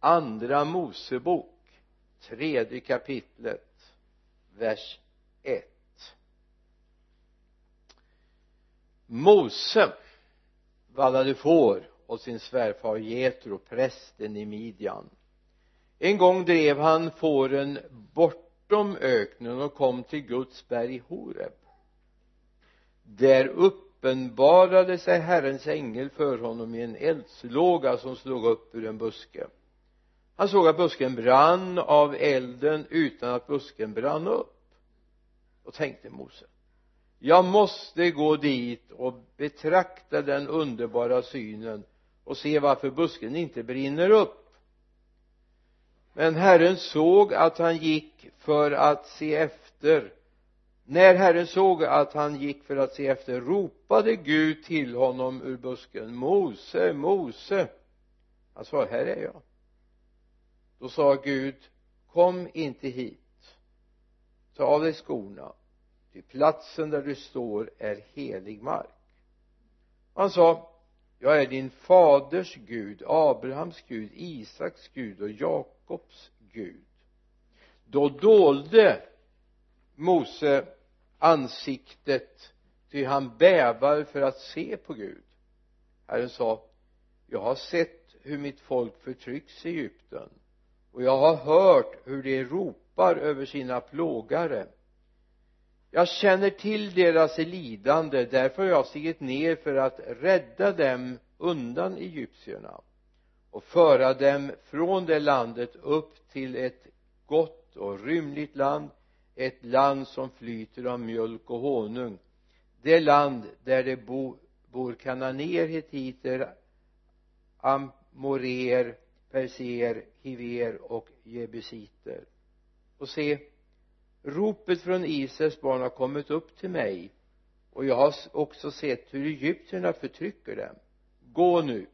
andra mosebok tredje kapitlet vers 1 Mose vallade får och sin svärfar Jetro, prästen i Midjan. En gång drev han fåren bortom öknen och kom till Guds berg Horeb. Där uppenbarade sig Herrens ängel för honom i en eldslåga som slog upp ur en buske han såg att busken brann av elden utan att busken brann upp och tänkte Mose jag måste gå dit och betrakta den underbara synen och se varför busken inte brinner upp. Men Herren såg att han gick för att se efter. När Herren såg att han gick för att se efter ropade Gud till honom ur busken Mose, Mose. Han sa här är jag då sa Gud kom inte hit. Ta av dig skorna. Ty platsen där du står är helig mark. Han sa jag är din faders Gud Abrahams Gud Isaks Gud och Jakobs Gud. Då dolde Mose ansiktet ty han bävar för att se på Gud. Herren sa jag har sett hur mitt folk förtrycks i Egypten och jag har hört hur de ropar över sina plågare. Jag känner till deras lidande därför har jag stigit ner för att rädda dem undan egyptierna och föra dem från det landet upp till ett gott och rymligt land ett land som flyter av mjölk och honung. Det land där det bo, bor kananéer, hetiter, amorer, perser, hiver och jebusiter. Och se ropet från Israels barn har kommit upp till mig och jag har också sett hur egyptierna förtrycker dem. Gå nu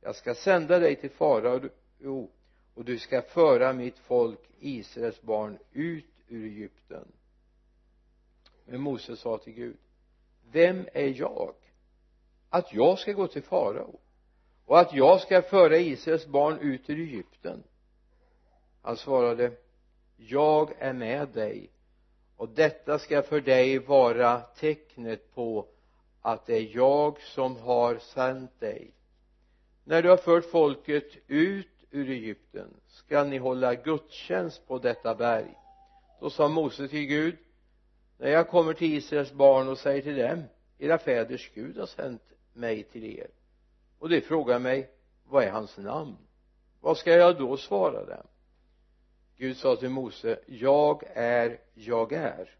jag ska sända dig till farao och du ska föra mitt folk Israels barn ut ur Egypten. Men Moses sa till Gud vem är jag att jag ska gå till farao? Och att jag ska föra Israels barn ut ur Egypten. Han svarade jag är med dig. Och detta ska för dig vara tecknet på att det är jag som har sänt dig. När du har fört folket ut ur Egypten ska ni hålla gudstjänst på detta berg. Då sa Mose till Gud när jag kommer till Israels barn och säger till dem era fäders Gud har sänt mig till er och de frågar mig vad är hans namn? Vad ska jag då svara dem? Gud sa till Mose jag är jag är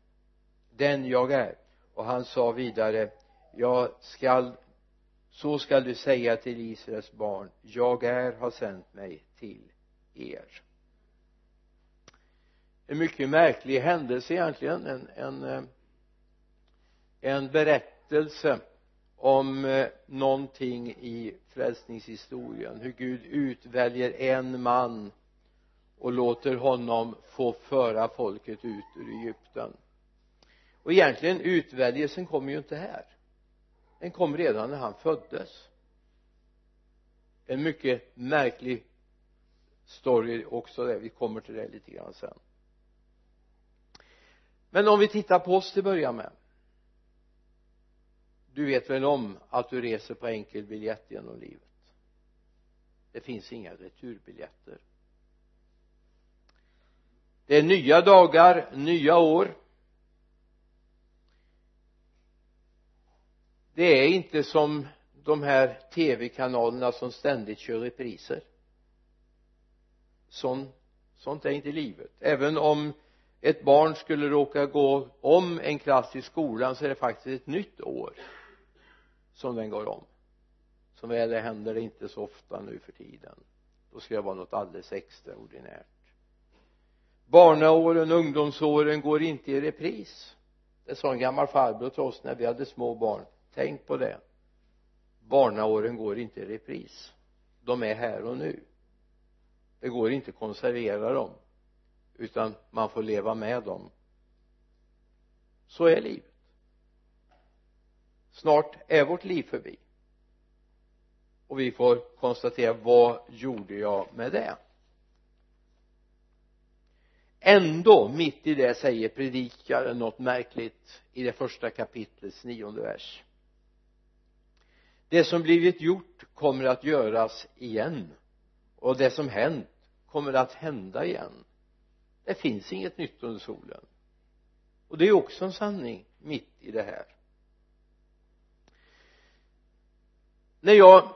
den jag är. Och han sa vidare jag skall så skall du säga till Israels barn jag är har sänt mig till er. En mycket märklig händelse egentligen en, en, eh, en berättelse om eh, någonting i frälsningshistorien. Hur Gud utväljer en man och låter honom få föra folket ut ur Egypten. Och egentligen utväljelsen kommer ju inte här. Den kom redan när han föddes. En mycket märklig story också där. Vi kommer till det lite grann sen. Men om vi tittar på oss till att börja med du vet väl om att du reser på enkel biljett genom livet? Det finns inga returbiljetter. Det är nya dagar, nya år. Det är inte som de här tv-kanalerna som ständigt kör repriser sånt, sånt är inte livet. Även om ett barn skulle råka gå om en klass i skolan så är det faktiskt ett nytt år som den går om. Som väl är händer det inte så ofta nu för tiden. Då ska det vara något alldeles extraordinärt. Barnaåren, ungdomsåren går inte i repris. Det sa en gammal farbror till oss när vi hade små barn. Tänk på det. Barnaåren går inte i repris. De är här och nu. Det går inte att konservera dem utan man får leva med dem. Så är livet snart är vårt liv förbi. Och vi får konstatera vad gjorde jag med det? Ändå mitt i det säger predikaren något märkligt i det första kapitlets nionde vers. Det som blivit gjort kommer att göras igen. Och det som hänt kommer att hända igen. Det finns inget nytt under solen. Och det är också en sanning mitt i det här. När jag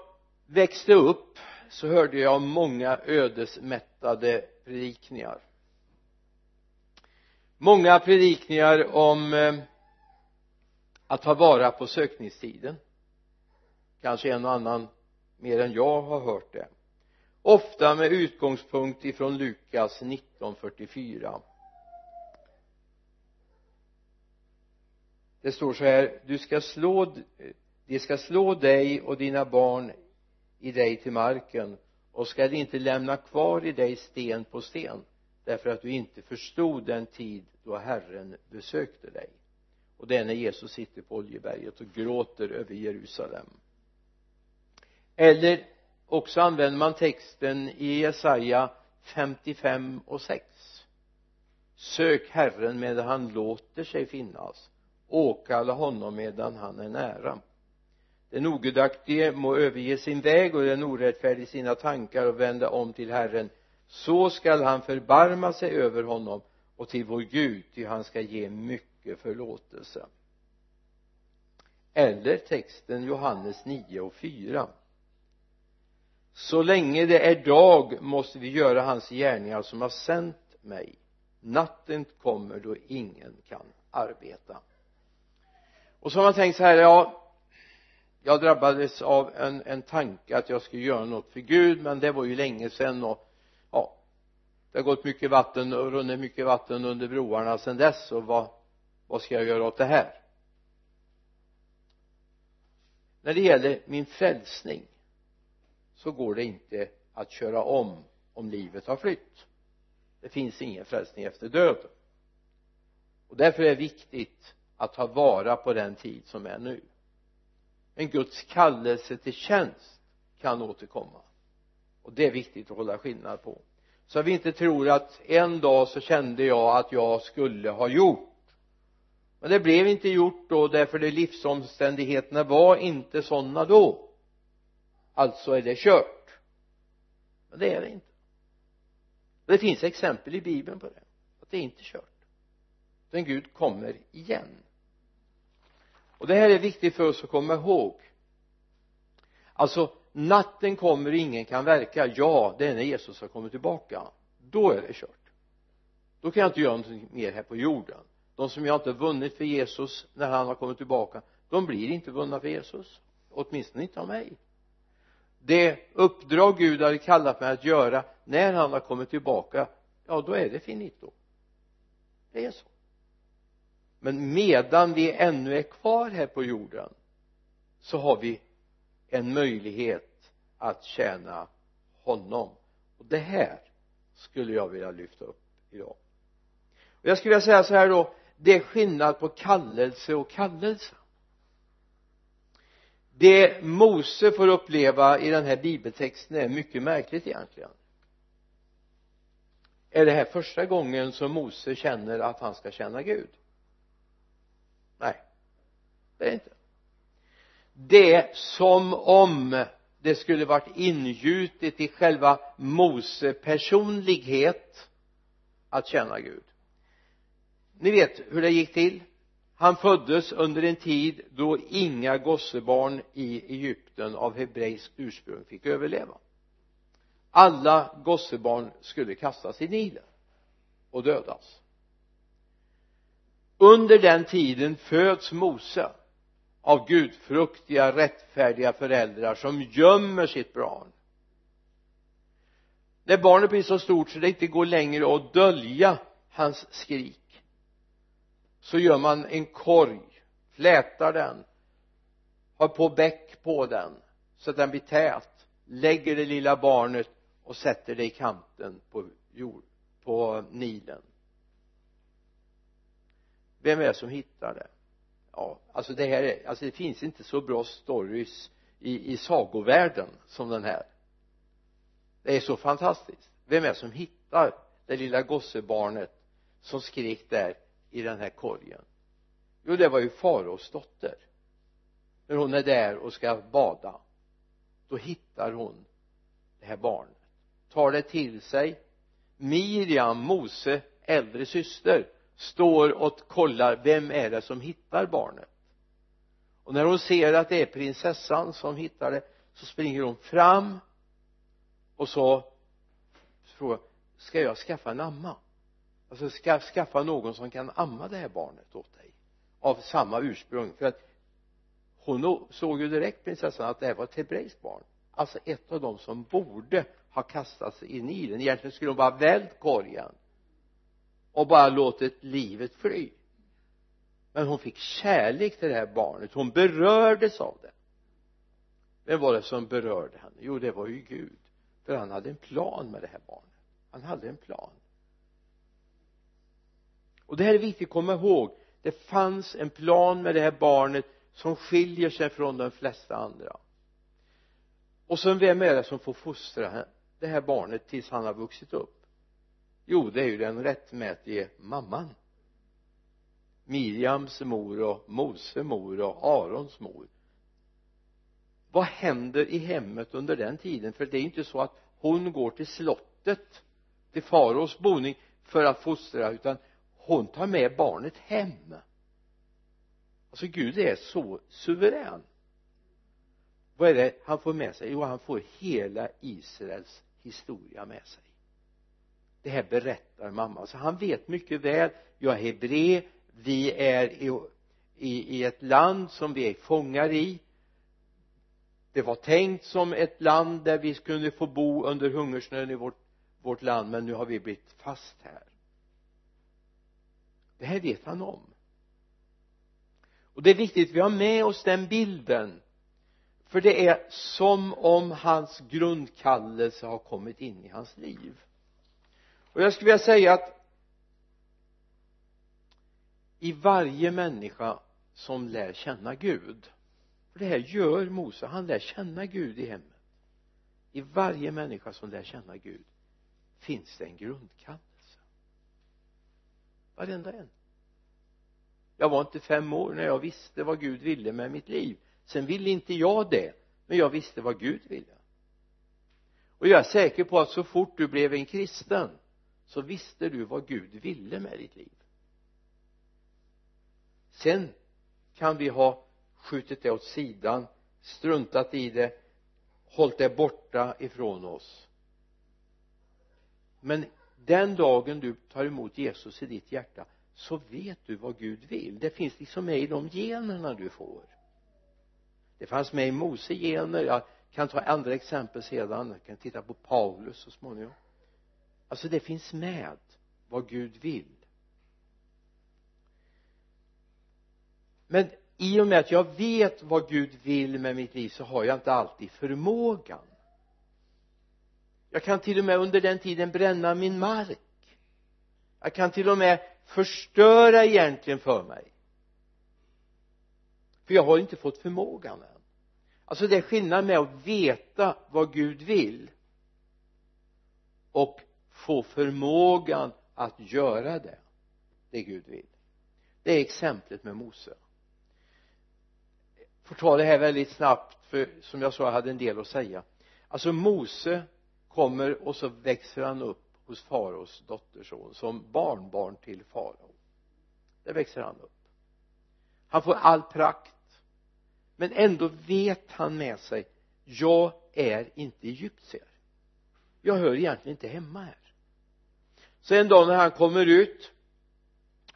växte upp så hörde jag många ödesmättade predikningar. Många predikningar om eh, att ta vara på sökningstiden. Kanske en och annan mer än jag har hört det. Ofta med utgångspunkt ifrån Lukas 1944 det står så här du ska slå de ska slå dig och dina barn i dig till marken och skall inte lämna kvar i dig sten på sten därför att du inte förstod den tid då Herren besökte dig. Och det är när Jesus sitter på Oljeberget och gråter över Jerusalem. Eller också använder man texten i Jesaja 55 och 6 sök Herren medan han låter sig finnas. Åkalla honom medan han är nära den ogudaktige må överge sin väg och den orättfärdige sina tankar och vända om till Herren. Så skall han förbarma sig över honom och till vår Gud ty han ska ge mycket förlåtelse. Eller texten Johannes 9 och 4 så länge det är dag måste vi göra hans gärningar som har sänt mig. Natten kommer då ingen kan arbeta. Och så har man tänkt så här ja jag drabbades av en, en tanke att jag skulle göra något för Gud men det var ju länge sedan och ja det har gått mycket vatten och runnit mycket vatten under broarna sedan dess och vad vad ska jag göra åt det här? När det gäller min frälsning så går det inte att köra om om livet har flytt. Det finns ingen frälsning efter döden. Och därför är det viktigt att ta vara på den tid som är nu men Guds kallelse till tjänst kan återkomma. Och det är viktigt att hålla skillnad på. Så att vi inte tror att en dag så kände jag att jag skulle ha gjort. Men det blev inte gjort då därför att livsomständigheterna var inte sådana då. Alltså är det kört. Men det är det inte. Det finns exempel i bibeln på det att det är inte kört. Utan Gud kommer igen och det här är viktigt för oss att komma ihåg. Alltså natten kommer och ingen kan verka. Ja det är när Jesus har kommit tillbaka. Då är det kört. Då kan jag inte göra någonting mer här på jorden. De som jag inte vunnit för Jesus när han har kommit tillbaka de blir inte vunna för Jesus. Åtminstone inte av mig. Det uppdrag Gud hade kallat mig att göra när han har kommit tillbaka ja då är det finito. Det är så men medan vi ännu är kvar här på jorden så har vi en möjlighet att tjäna honom. Och det här skulle jag vilja lyfta upp idag. Och jag skulle vilja säga så här då det är skillnad på kallelse och kallelse. Det Mose får uppleva i den här bibeltexten är mycket märkligt egentligen. Är det här första gången som Mose känner att han ska känna Gud? Nej. Det är det inte. Det är som om det skulle varit ingjutet i själva Mose personlighet att tjäna Gud. Ni vet hur det gick till. Han föddes under en tid då inga gossebarn i Egypten av hebreiskt ursprung fick överleva. Alla gossebarn skulle kastas i Nilen och dödas under den tiden föds Mose av gudfruktiga rättfärdiga föräldrar som gömmer sitt barn. När barnet blir så stort så det inte går längre att dölja hans skrik så gör man en korg flätar den har på bäck på den så att den blir tät lägger det lilla barnet och sätter det i kanten på jord på Nilen vem är det som hittar det? Ja alltså det här är, alltså det finns inte så bra stories i, i sagovärlden som den här. Det är så fantastiskt. Vem är det som hittar det lilla gossebarnet som skrek där i den här korgen? Jo det var ju faraos dotter. När hon är där och ska bada då hittar hon det här barnet. Tar det till sig. Miriam, Mose äldre syster står och kollar vem är det som hittar barnet? Och när hon ser att det är prinsessan som hittar det så springer hon fram och så frågar ska jag skaffa en amma? Alltså ska skaffa någon som kan amma det här barnet åt dig av samma ursprung? För att hon såg ju direkt prinsessan att det här var ett hebreiskt barn. Alltså ett av dem som borde ha kastats i Nilen egentligen skulle hon bara vält korgen och bara låtit livet fly. Men hon fick kärlek till det här barnet. Hon berördes av det. Vem var det som berörde henne? Jo det var ju Gud. För han hade en plan med det här barnet. Han hade en plan. Och det här är viktigt att komma ihåg. Det fanns en plan med det här barnet som skiljer sig från de flesta andra. Och sen vem är det som får fostra det här barnet tills han har vuxit upp? Jo det är ju den rättmätige mamman. Miriams mor och Mose mor och Arons mor. Vad händer i hemmet under den tiden? För det är inte så att hon går till slottet till faraos boning för att fostra utan hon tar med barnet hem. Alltså Gud är så suverän. Vad är det han får med sig? Jo han får hela Israels historia med sig det här berättar mamma. Så han vet mycket väl jag är hebré vi är i, i, i ett land som vi är fångar i. Det var tänkt som ett land där vi kunde få bo under hungersnöden i vårt, vårt land men nu har vi blivit fast här. Det här vet han om. Och det är viktigt att vi har med oss den bilden. För det är som om hans grundkallelse har kommit in i hans liv och jag skulle vilja säga att i varje människa som lär känna Gud för det här gör Mose, han lär känna Gud i hemmet. I varje människa som lär känna Gud finns det en grundkallelse. Varenda en. Jag var inte fem år när jag visste vad Gud ville med mitt liv. Sen ville inte jag det men jag visste vad Gud ville. Och jag är säker på att så fort du blev en kristen så visste du vad Gud ville med ditt liv. Sen kan vi ha skjutit det åt sidan struntat i det hållit det borta ifrån oss. Men den dagen du tar emot Jesus i ditt hjärta så vet du vad Gud vill. Det finns liksom med i de generna du får. Det fanns med i Mose gener jag kan ta andra exempel sedan. Jag kan titta på Paulus så småningom alltså det finns med vad Gud vill. Men i och med att jag vet vad Gud vill med mitt liv så har jag inte alltid förmågan. Jag kan till och med under den tiden bränna min mark. Jag kan till och med förstöra egentligen för mig. För jag har inte fått förmågan än. Alltså det är skillnad med att veta vad Gud vill och få förmågan att göra det det Gud vill. Det är exemplet med Mose. Får ta det här väldigt snabbt för som jag sa jag hade en del att säga. Alltså Mose kommer och så växer han upp hos faraos dotterson som barnbarn till farao. Där växer han upp. Han får all prakt men ändå vet han med sig jag är inte egyptier. Jag hör egentligen inte hemma här så en dag när han kommer ut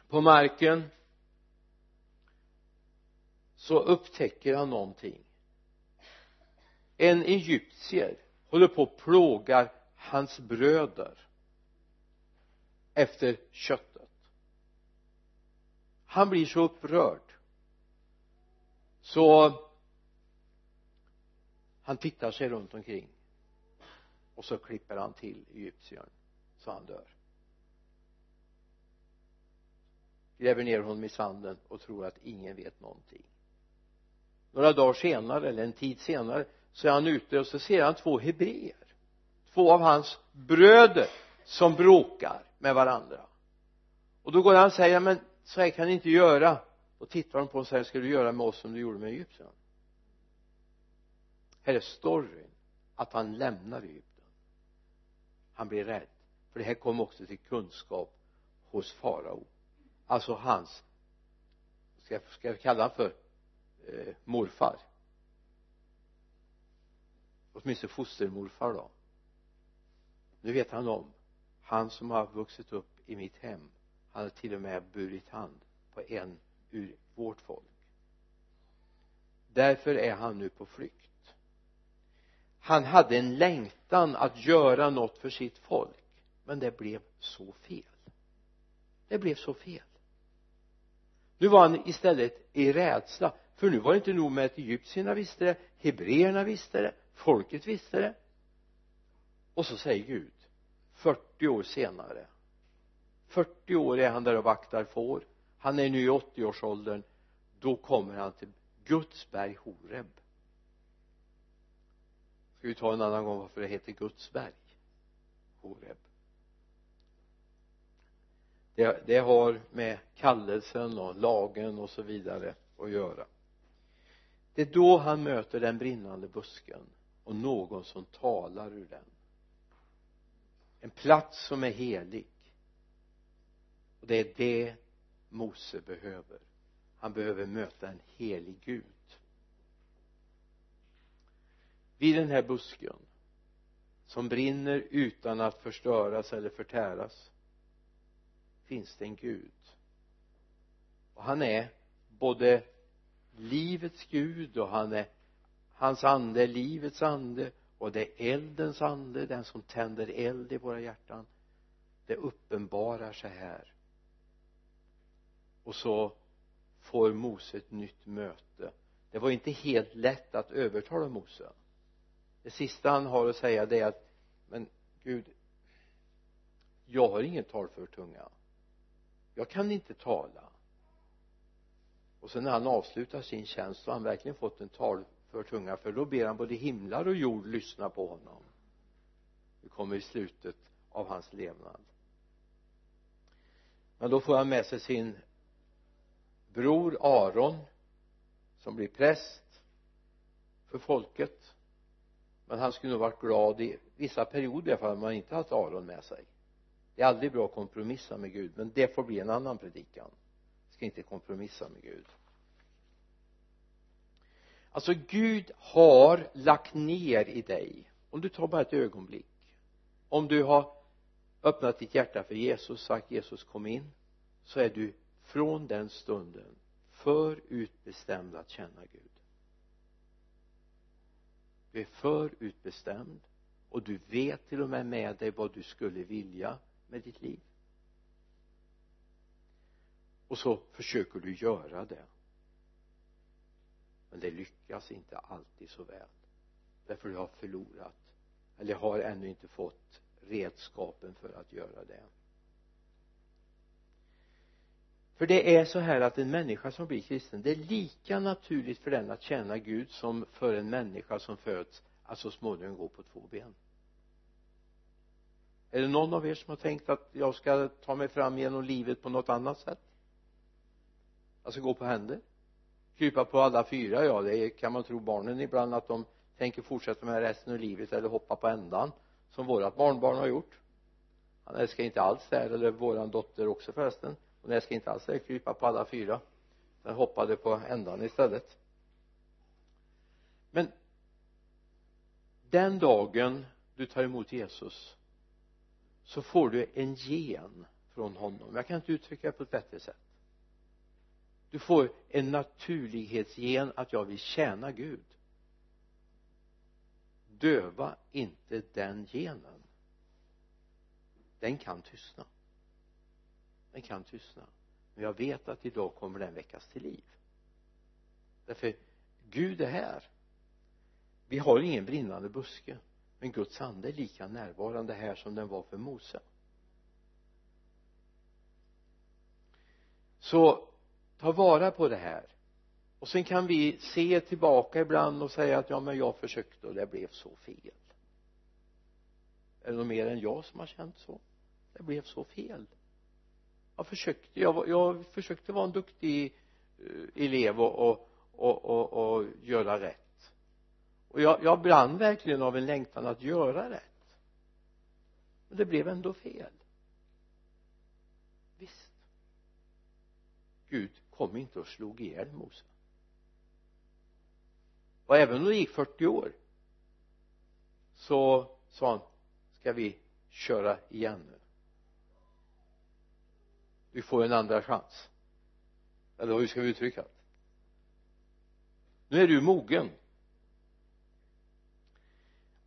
på marken så upptäcker han någonting. En egyptier håller på och plågar hans bröder efter köttet. Han blir så upprörd. Så han tittar sig runt omkring och så klipper han till egyptiern så han dör. Gräver ner honom i sanden och tror att ingen vet någonting. Några dagar senare eller en tid senare så är han ute och så ser han två hebreer. Två av hans bröder som bråkar med varandra. Och då går han och säger men så här kan ni inte göra. Och tittar de på och säger ska du göra med oss som du gjorde med Egypten här är storyn att han lämnar Egypten. Han blir rädd. För det här kom också till kunskap hos farao alltså hans ska jag, ska jag kalla honom för eh, morfar? Åtminstone fostermorfar då. Nu vet han om. Han som har vuxit upp i mitt hem han har till och med burit hand på en ur vårt folk. Därför är han nu på flykt. Han hade en längtan att göra något för sitt folk men det blev så fel. Det blev så fel nu var han istället i rädsla för nu var det inte nog med att egyptierna visste det hebreerna visste det folket visste det. Och så säger Gud 40 år senare 40 år är han där och vaktar får. Han är nu i 80-årsåldern då kommer han till Guds berg Horeb. Ska vi ta en annan gång varför det heter Guds berg Horeb? Det, det har med kallelsen och lagen och så vidare att göra. Det är då han möter den brinnande busken och någon som talar ur den. En plats som är helig. Och det är det Mose behöver. Han behöver möta en helig Gud. Vid den här busken som brinner utan att förstöras eller förtäras finns det en Gud. Och han är både livets Gud och han är hans ande är livets ande och det är eldens ande den som tänder eld i våra hjärtan. Det uppenbarar sig här. Och så får Mose ett nytt möte. Det var inte helt lätt att övertala Mose. Det sista han har att säga det är att men Gud jag har ingen talför tunga jag kan inte tala. Och sen när han avslutar sin tjänst så har han verkligen fått en talför tunga för då ber han både himlar och jord lyssna på honom. Det kommer i slutet av hans levnad. Men då får han med sig sin bror Aron som blir präst för folket. Men han skulle nog varit glad i vissa perioder i alla fall om man inte haft Aron med sig det är aldrig bra att kompromissa med Gud men det får bli en annan predikan. Jag ska inte kompromissa med Gud. Alltså Gud har lagt ner i dig om du tar bara ett ögonblick om du har öppnat ditt hjärta för Jesus sagt Jesus kom in så är du från den stunden för utbestämd att känna Gud. Du är för utbestämd och du vet till och med med dig vad du skulle vilja med ditt liv. Och så försöker du göra det. Men det lyckas inte alltid så väl. Därför du har förlorat. Eller har ännu inte fått redskapen för att göra det. För det är så här att en människa som blir kristen det är lika naturligt för den att känna Gud som för en människa som föds att så småningom gå på två ben är det någon av er som har tänkt att jag ska ta mig fram genom livet på något annat sätt? Alltså gå på händer? Krypa på alla fyra? Ja det kan man tro barnen ibland att de tänker fortsätta med resten av livet eller hoppa på ändan som vårat barnbarn har gjort. Han älskar inte alls det här eller våran dotter också förresten. Hon älskar inte alls det här krypa på alla fyra. Den hoppade på ändan istället. Men den dagen du tar emot Jesus så får du en gen från honom. Jag kan inte uttrycka det på ett bättre sätt. Du får en naturlighetsgen att jag vill tjäna Gud. Döva inte den genen. Den kan tystna. Den kan tystna. Men jag vet att idag kommer den väckas till liv. Därför Gud är här. Vi har ingen brinnande buske men Guds ande är lika närvarande här som den var för Mose. Så ta vara på det här. Och sen kan vi se tillbaka ibland och säga att ja men jag försökte och det blev så fel. Är det någon mer än jag som har känt så? Det blev så fel. Jag försökte jag, var, jag försökte vara en duktig eh, elev och, och, och, och, och göra rätt och jag, jag brann verkligen av en längtan att göra rätt. Men det blev ändå fel. Visst. Gud kom inte och slog ihjäl Mose. Och även om det gick 40 år så sa han ska vi köra igen nu? Vi får en andra chans. Eller hur ska vi uttrycka det? Nu är du mogen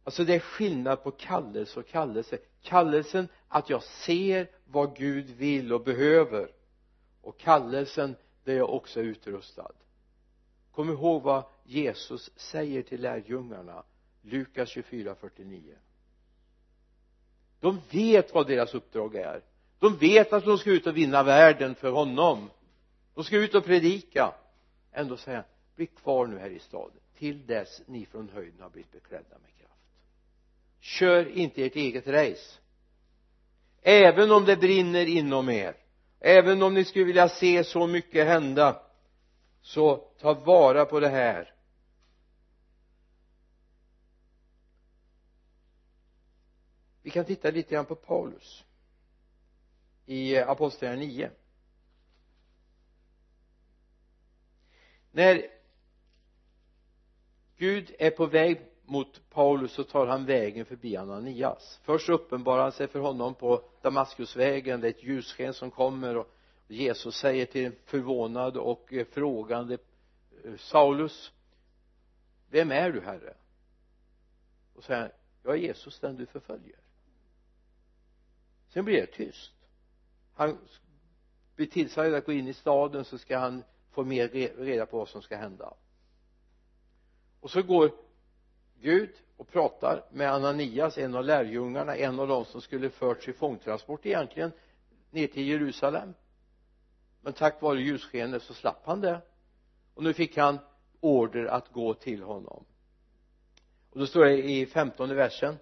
alltså det är skillnad på kallelse och kallelse. Kallelsen att jag ser vad Gud vill och behöver. Och kallelsen där jag också är utrustad. Kom ihåg vad Jesus säger till lärjungarna. Lukas 24, 49 de vet vad deras uppdrag är. De vet att de ska ut och vinna världen för honom. De ska ut och predika. Ändå säger han bli kvar nu här i staden till dess ni från höjden har blivit beklädda med kör inte ert eget race. Även om det brinner inom er även om ni skulle vilja se så mycket hända så ta vara på det här. Vi kan titta lite grann på Paulus i apostlagärningarna 9 när Gud är på väg mot Paulus så tar han vägen förbi Ananias. Först uppenbarar han sig för honom på Damaskusvägen. Det är ett ljussken som kommer och Jesus säger till en förvånad och eh, frågande eh, Saulus vem är du herre? Och säger jag är Jesus den du förföljer. Sen blir det tyst. Han blir tillsagd att gå in i staden så ska han få mer reda på vad som ska hända. Och så går Gud och pratar med Ananias en av lärjungarna en av de som skulle förts i fångtransport egentligen ner till Jerusalem. Men tack vare ljusskenet så slapp han det. Och nu fick han order att gå till honom. Och då står det i femtonde versen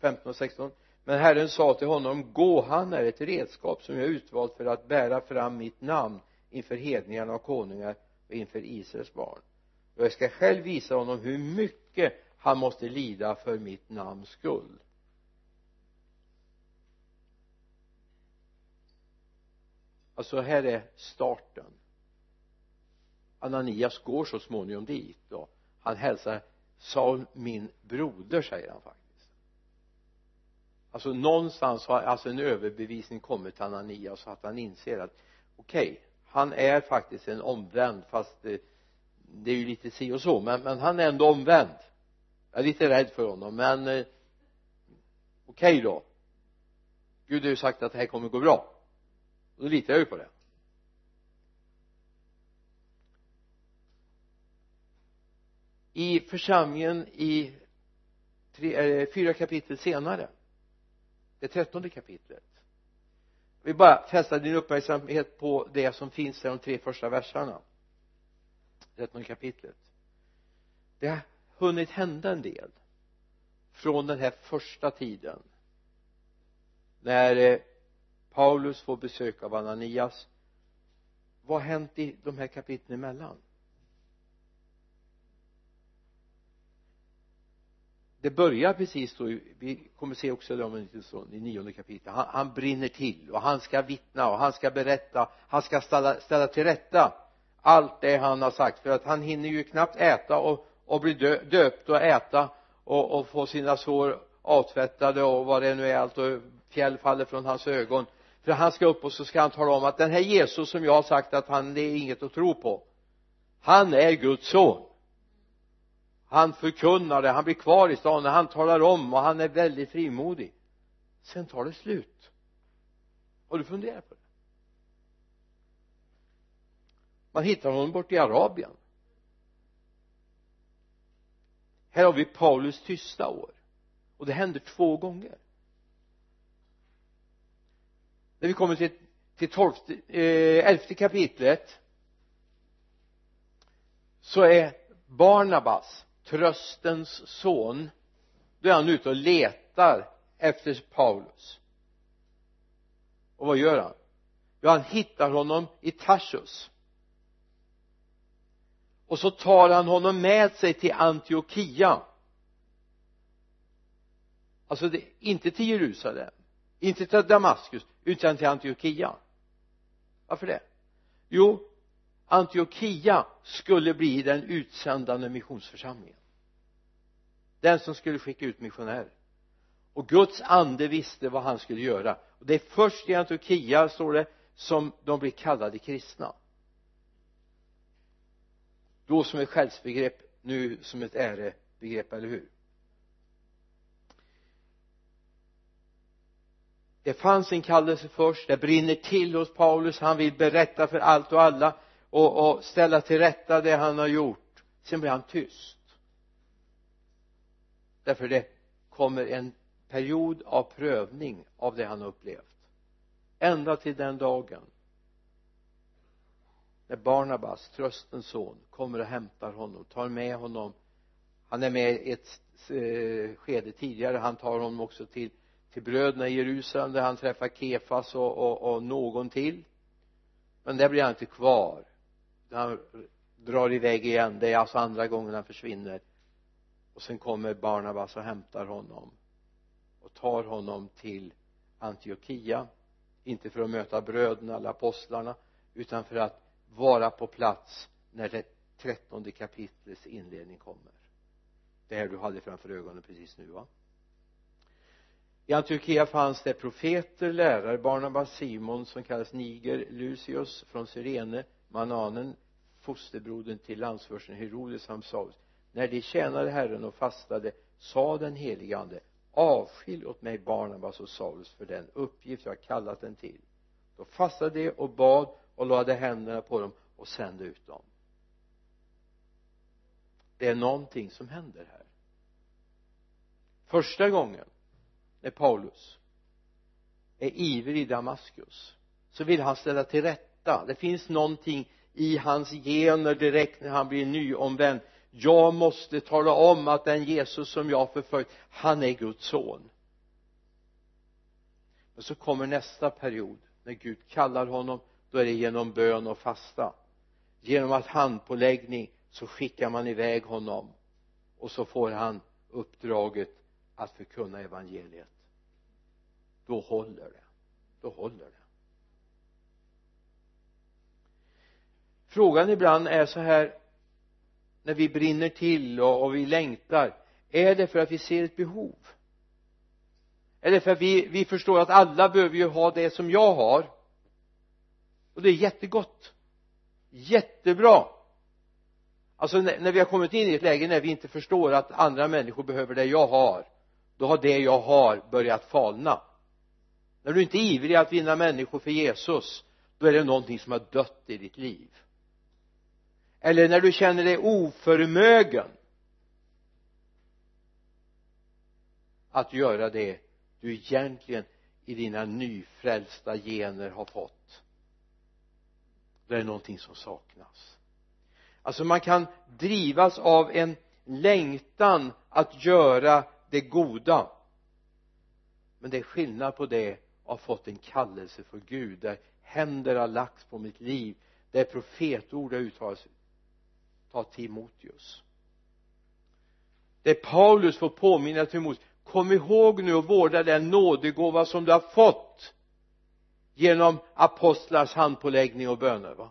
15 och 16 men Herren sa till honom gå han är ett redskap som jag utvalt för att bära fram mitt namn inför hedningarna och konungar och inför Israels barn. Och jag ska själv visa honom hur mycket han måste lida för mitt namns skull. Alltså här är starten. Ananias går så småningom dit och han hälsar Saul min broder säger han faktiskt. Alltså någonstans har alltså en överbevisning kommit till Ananias så att han inser att okej okay, han är faktiskt en omvänd fast det, det är ju lite si och så men, men han är ändå omvänd jag är lite rädd för honom men eh, okej okay då. Gud har ju sagt att det här kommer gå bra. Och då litar jag ju på det. I församlingen i tre, eh, fyra kapitel senare det trettonde kapitlet jag vill bara fästa din uppmärksamhet på det som finns i de tre första verserna trettonde kapitlet. Det hunnit hända en del från den här första tiden. När eh, Paulus får besök av Ananias vad har hänt i de här kapitlen emellan? Det börjar precis då vi kommer se också det om en liten stund i nionde kapitlet han, han, brinner till och han ska vittna och han ska berätta han ska ställa, ställa till rätta allt det han har sagt. För att han hinner ju knappt äta och, och bli dö, döpt och äta och, och få sina sår avtvättade och vad det nu är allt och fjäll faller från hans ögon. För han ska upp och så ska han tala om att den här Jesus som jag har sagt att han det är inget att tro på han är Guds son. Han förkunnar det, han blir kvar i stan han talar om och han är väldigt frimodig. Sen tar det slut. Har du funderat på det? Man hittar honom bort i Arabien. Här har vi Paulus tysta år. Och det händer två gånger. När vi kommer till, till tolfte, eh, elfte kapitlet så är Barnabas tröstens son då är han ute och letar efter Paulus. Och vad gör han? Jo han hittar honom i Tarsus och så tar han honom med sig till Antiochia. Alltså det, inte till Jerusalem inte till Damaskus utan till Antiochia. Varför det? Jo Antiochia skulle bli den utsändande missionsförsamlingen. Den som skulle skicka ut missionärer. Och Guds ande visste vad han skulle göra. Och det är först i Antiochia står det som de blir kallade kristna då som ett själsbegrepp nu som ett ärebegrepp, eller hur? Det fanns en kallelse först det brinner till hos Paulus han vill berätta för allt och alla och, och ställa till rätta det han har gjort. Sen blir han tyst. Därför det kommer en period av prövning av det han har upplevt. Ända till den dagen när Barnabas, tröstens son, kommer och hämtar honom, tar med honom han är med ett eh, skede tidigare, han tar honom också till till bröderna i Jerusalem där han träffar Kefas och, och, och någon till. Men där blir han inte kvar. Han drar iväg igen. Det är alltså andra gången han försvinner. Och sen kommer Barnabas och hämtar honom och tar honom till Antiochia. Inte för att möta bröderna eller apostlarna utan för att vara på plats när det trettonde kapitlets inledning kommer. Det här du hade framför ögonen precis nu va? I Antiochia fanns det profeter, lärare, Barnabas, Simon som kallas Niger, Lucius från Syrene, Mananen, fosterbrodern till landsfursten Herodes han Saulus när de tjänade Herren och fastade sa den helige ande avskilj åt mig Barnabas och Saulus för den uppgift jag kallat den till. Då fastade de och bad och lade händerna på dem och sände ut dem. Det är någonting som händer här. Första gången när Paulus är ivrig i Damaskus så vill han ställa till rätta. Det finns någonting i hans gener direkt när han blir nyomvänd. Jag måste tala om att den Jesus som jag förföljt han är Guds son. Men så kommer nästa period när Gud kallar honom då är det genom bön och fasta. Genom att handpåläggning så skickar man iväg honom och så får han uppdraget att förkunna evangeliet. Då håller det. Då håller det. Frågan ibland är så här när vi brinner till och, och vi längtar. Är det för att vi ser ett behov? Är det för att vi, vi förstår att alla behöver ju ha det som jag har? Och det är jättegott. Jättebra. Alltså när, när vi har kommit in i ett läge när vi inte förstår att andra människor behöver det jag har då har det jag har börjat falna. När du inte är ivrig att vinna människor för Jesus då är det någonting som har dött i ditt liv. Eller när du känner dig oförmögen att göra det du egentligen i dina nyfrälsta gener har fått då är det någonting som saknas. Alltså man kan drivas av en längtan att göra det goda. Men det är skillnad på det och ha fått en kallelse för Gud där händer har lagts på mitt liv där profetord har uttalats ta Timoteus. Där Paulus får påminna Timoteus kom ihåg nu och vårda den nådegåva som du har fått genom apostlars handpåläggning och böner va?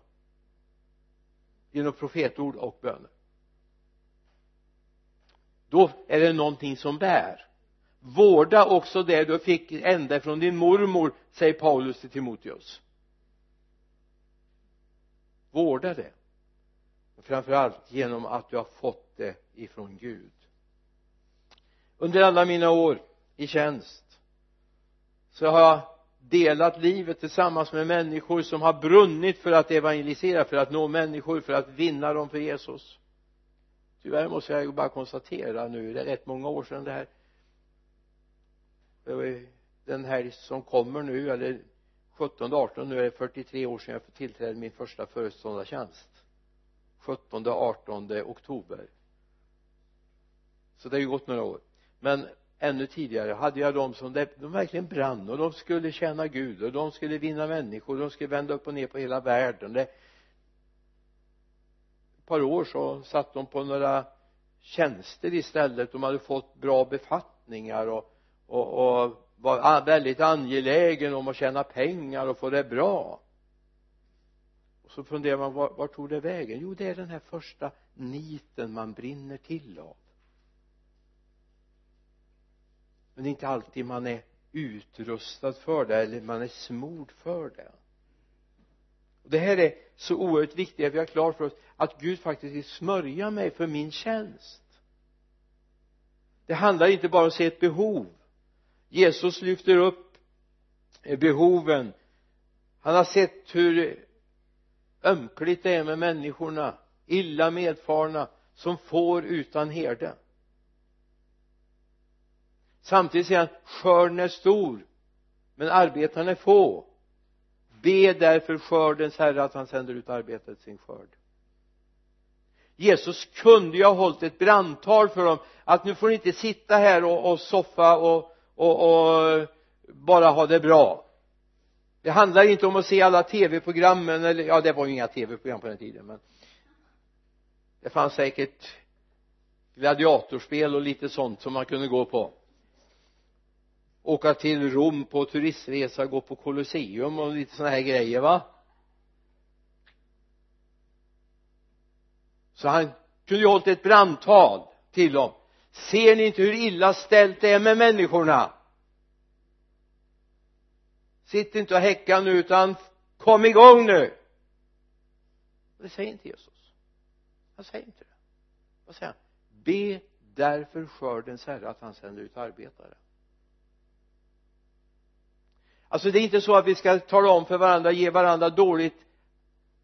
Genom profetord och böner. Då är det någonting som bär. Vårda också det du fick ända från din mormor säger Paulus till Timoteus. Vårda det. Framförallt genom att du har fått det ifrån Gud. Under alla mina år i tjänst så har jag delat livet tillsammans med människor som har brunnit för att evangelisera, för att nå människor, för att vinna dem för Jesus. Tyvärr måste jag ju bara konstatera nu, det är rätt många år sedan det här. Den här som kommer nu eller 17 18 nu är det 43 år sedan jag tillträdde min första föreståndartjänst. 17 18 oktober. Så det har ju gått några år. Men ännu tidigare hade jag de som de verkligen brann och de skulle tjäna Gud och de skulle vinna människor de skulle vända upp och ner på hela världen. Det, ett par år så satt de på några tjänster istället. De hade fått bra befattningar och, och, och var väldigt angelägen om att tjäna pengar och få det bra. Och så funderar man var, var tog det vägen? Jo det är den här första niten man brinner till av. men det är inte alltid man är utrustad för det eller man är smord för det. Och det här är så oerhört viktigt att vi har klart för oss att Gud faktiskt vill smörja mig för min tjänst. Det handlar inte bara om att se ett behov. Jesus lyfter upp eh, behoven. Han har sett hur ömkligt det är med människorna illa medfarna som får utan herde samtidigt säger han skörden är stor men arbetarna är få. Be därför skördens herre att han sänder ut arbetet sin skörd. Jesus kunde ju ha hållit ett brandtal för dem att nu får ni inte sitta här och, och soffa och, och, och bara ha det bra. Det handlar inte om att se alla tv-programmen eller ja det var ju inga tv-program på den tiden men det fanns säkert gladiatorspel och lite sånt som man kunde gå på åka till Rom på turistresa gå på Colosseum och lite sådana här grejer va? Så han kunde ju hållit ett brandtal till dem. Ser ni inte hur illa ställt det är med människorna? Sitt inte och häcka nu utan kom igång nu! Det säger inte Jesus. Han säger inte det. Vad säger han? Be därför skördens herre att han sänder ut arbetare alltså det är inte så att vi ska tala om för varandra ge varandra dåligt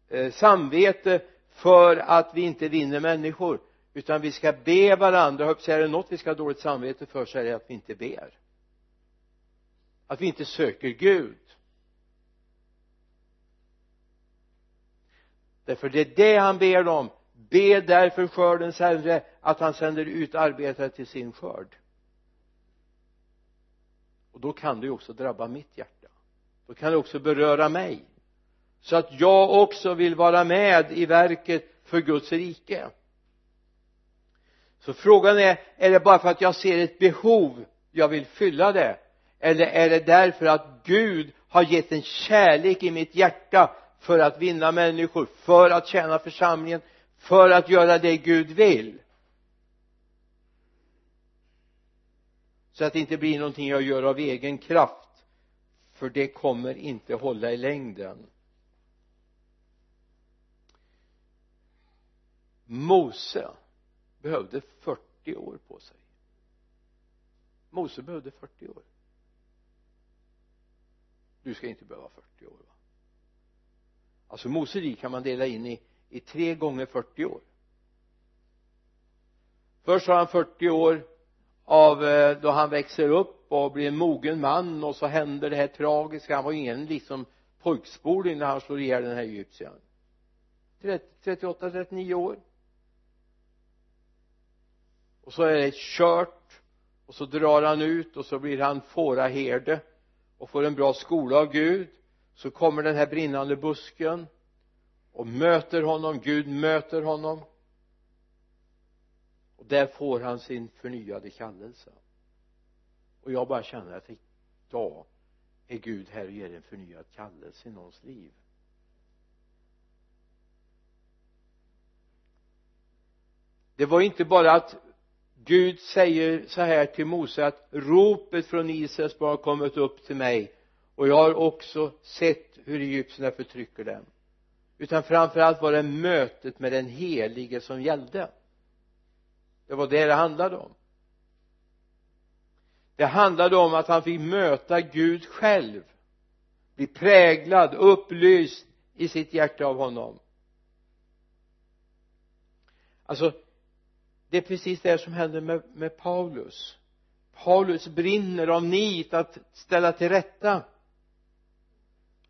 eh, samvete för att vi inte vinner människor. Utan vi ska be varandra och är det något vi ska ha dåligt samvete för så är det att vi inte ber. Att vi inte söker Gud. Därför det är det han ber om. Be därför skördens herre att han sänder ut arbetare till sin skörd. Och då kan det ju också drabba mitt hjärta då kan det också beröra mig. Så att jag också vill vara med i verket för Guds rike. Så frågan är är det bara för att jag ser ett behov jag vill fylla det? Eller är det därför att Gud har gett en kärlek i mitt hjärta för att vinna människor för att tjäna församlingen för att göra det Gud vill? Så att det inte blir någonting jag gör av egen kraft för det kommer inte hålla i längden. Mose behövde 40 år på sig. Mose behövde 40 år. Du ska inte behöva 40 år va? Alltså Mose kan man dela in i, i tre gånger 40 år. Först har han 40 år av eh, då han växer upp och blir en mogen man och så händer det här tragiska. Han var ju ingen liksom pojkspoling när han slår ihjäl den här egyptiern. 38, 39 år. Och så är det kört och så drar han ut och så blir han fåraherde och får en bra skola av Gud. Så kommer den här brinnande busken och möter honom, Gud möter honom. Och där får han sin förnyade kallelse och jag bara känner att idag är Gud här och ger en förnyad kallelse i någons liv. Det var inte bara att Gud säger så här till Mose att ropet från Israels barn har kommit upp till mig och jag har också sett hur egyptierna förtrycker dem. Utan framförallt var det mötet med den helige som gällde. Det var det det handlade om det handlade om att han fick möta Gud själv. Bli präglad, upplyst i sitt hjärta av honom. Alltså det är precis det som händer med, med Paulus. Paulus brinner av nit att ställa till rätta.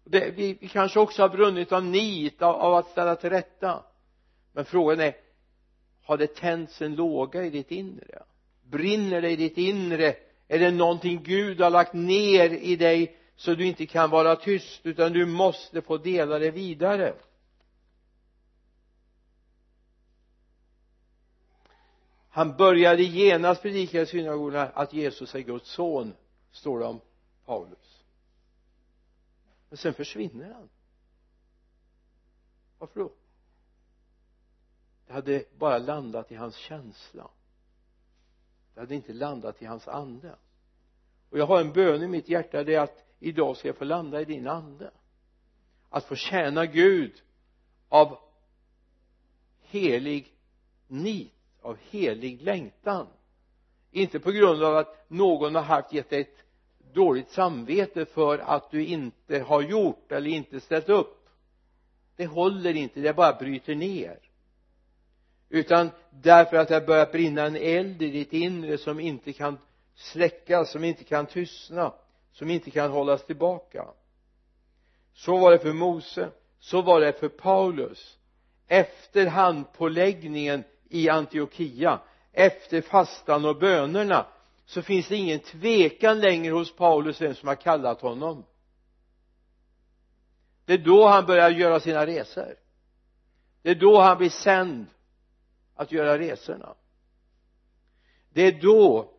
Det, vi, vi kanske också har brunnit av nit av, av att ställa till rätta. Men frågan är har det tänts en låga i ditt inre? Brinner det i ditt inre är det någonting Gud har lagt ner i dig så du inte kan vara tyst utan du måste få dela det vidare? Han började genast predika i synagogorna att Jesus är Guds son står det om Paulus. Men sen försvinner han. Varför då? Det hade bara landat i hans känsla det hade inte landat i hans ande. Och jag har en bön i mitt hjärta det är att idag ska jag få landa i din ande. Att få tjäna Gud av helig nit av helig längtan. Inte på grund av att någon har haft gett dig ett dåligt samvete för att du inte har gjort eller inte ställt upp. Det håller inte, det bara bryter ner utan därför att det har börjat brinna en eld i ditt inre som inte kan släckas, som inte kan tystna som inte kan hållas tillbaka. Så var det för Mose så var det för Paulus. Efter handpåläggningen i Antiochia efter fastan och bönerna så finns det ingen tvekan längre hos Paulus vem som har kallat honom. Det är då han börjar göra sina resor. Det är då han blir sänd att göra resorna. Det är då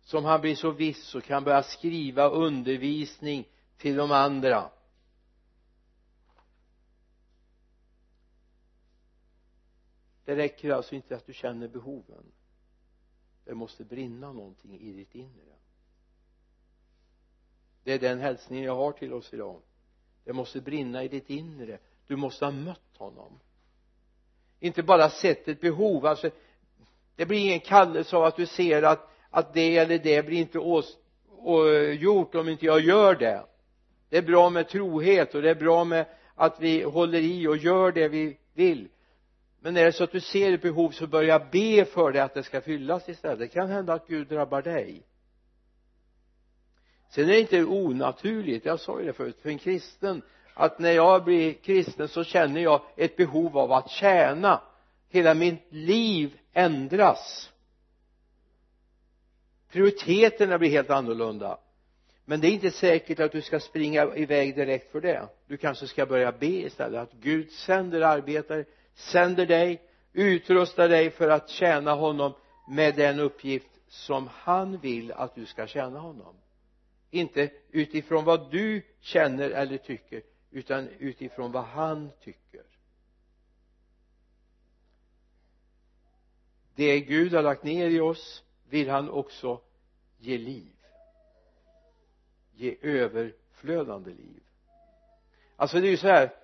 som han blir så viss och kan börja skriva undervisning till de andra. Det räcker alltså inte att du känner behoven. Det måste brinna någonting i ditt inre. Det är den hälsningen jag har till oss idag. Det måste brinna i ditt inre du måste ha mött honom. Inte bara sett ett behov alltså det blir ingen kallelse av att du ser att att det eller det blir inte ås, å, gjort om inte jag gör det. Det är bra med trohet och det är bra med att vi håller i och gör det vi vill. Men är det så att du ser ett behov så börja be för det att det ska fyllas istället. Det kan hända att Gud drabbar dig. Sen är det inte onaturligt. Jag sa ju det förut för en kristen att när jag blir kristen så känner jag ett behov av att tjäna. Hela mitt liv ändras. Prioriteterna blir helt annorlunda. Men det är inte säkert att du ska springa iväg direkt för det. Du kanske ska börja be istället. Att Gud sänder arbetare sänder dig utrustar dig för att tjäna honom med den uppgift som han vill att du ska tjäna honom. Inte utifrån vad du känner eller tycker utan utifrån vad han tycker. Det Gud har lagt ner i oss vill han också ge liv. Ge överflödande liv. Alltså det är ju så här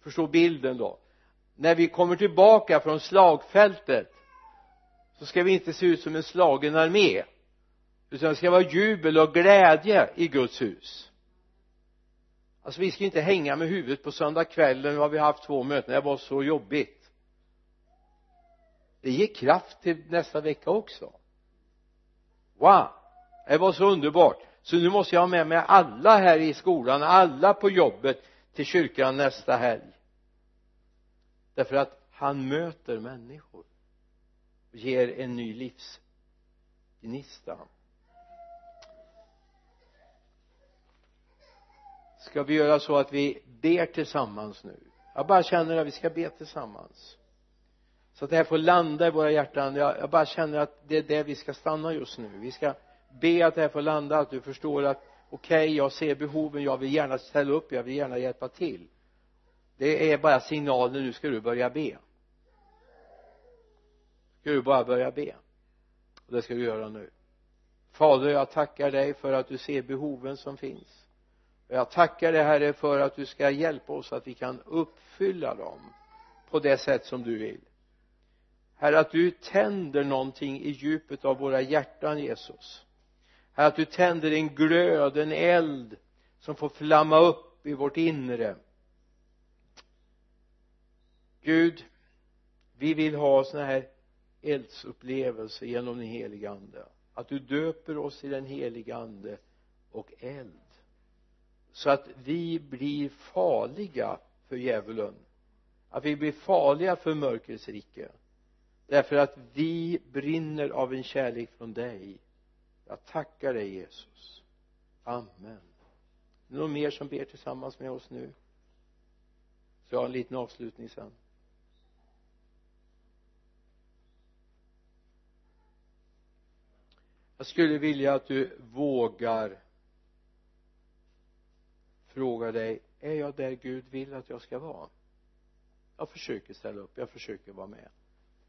förstå bilden då. När vi kommer tillbaka från slagfältet så ska vi inte se ut som en slagen armé utan det ska vara jubel och glädje i Guds hus alltså vi ska inte hänga med huvudet på söndag kvällen har vi haft två möten. Det var så jobbigt. Det ger kraft till nästa vecka också. Wow! Det var så underbart. Så nu måste jag ha med mig alla här i skolan alla på jobbet till kyrkan nästa helg. Därför att han möter människor och ger en ny livsgnista. Ska vi göra så att vi ber tillsammans nu? Jag bara känner att vi ska be tillsammans. Så att det här får landa i våra hjärtan. Jag, jag bara känner att det är det vi ska stanna just nu. Vi ska be att det här får landa att du förstår att okej okay, jag ser behoven. Jag vill gärna ställa upp. Jag vill gärna hjälpa till. Det är bara signalen nu ska du börja be. Ska du bara börja be. Och det ska du göra nu. Fader jag tackar dig för att du ser behoven som finns jag tackar dig herre för att du ska hjälpa oss att vi kan uppfylla dem på det sätt som du vill. Herre att du tänder någonting i djupet av våra hjärtan Jesus. Herre att du tänder en glöd, en eld som får flamma upp i vårt inre. Gud vi vill ha sådana här eldsupplevelser genom den heliga ande. Att du döper oss i den heliga ande och eld så att vi blir farliga för djävulen. Att vi blir farliga för mörkrets rike. Därför att vi brinner av en kärlek från dig. Jag tackar dig Jesus. Amen. Är någon mer som ber tillsammans med oss nu? Så jag har en liten avslutning sen. Jag skulle vilja att du vågar fråga dig är jag där Gud vill att jag ska vara? Jag försöker ställa upp, jag försöker vara med.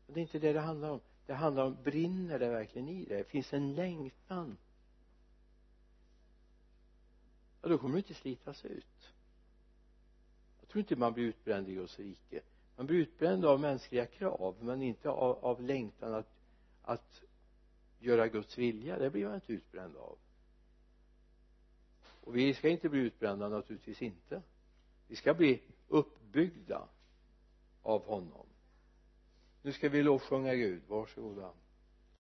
Men det är inte det det handlar om. Det handlar om brinner det verkligen i dig? Finns en längtan? Ja då kommer du inte slitas ut. Jag tror inte man blir utbränd i Guds rike. Man blir utbränd av mänskliga krav men inte av, av längtan att att göra Guds vilja. Det blir man inte utbränd av och vi ska inte bli utbrända naturligtvis inte. Vi ska bli uppbyggda av honom. Nu ska vi lovsjunga Gud. Varsågoda.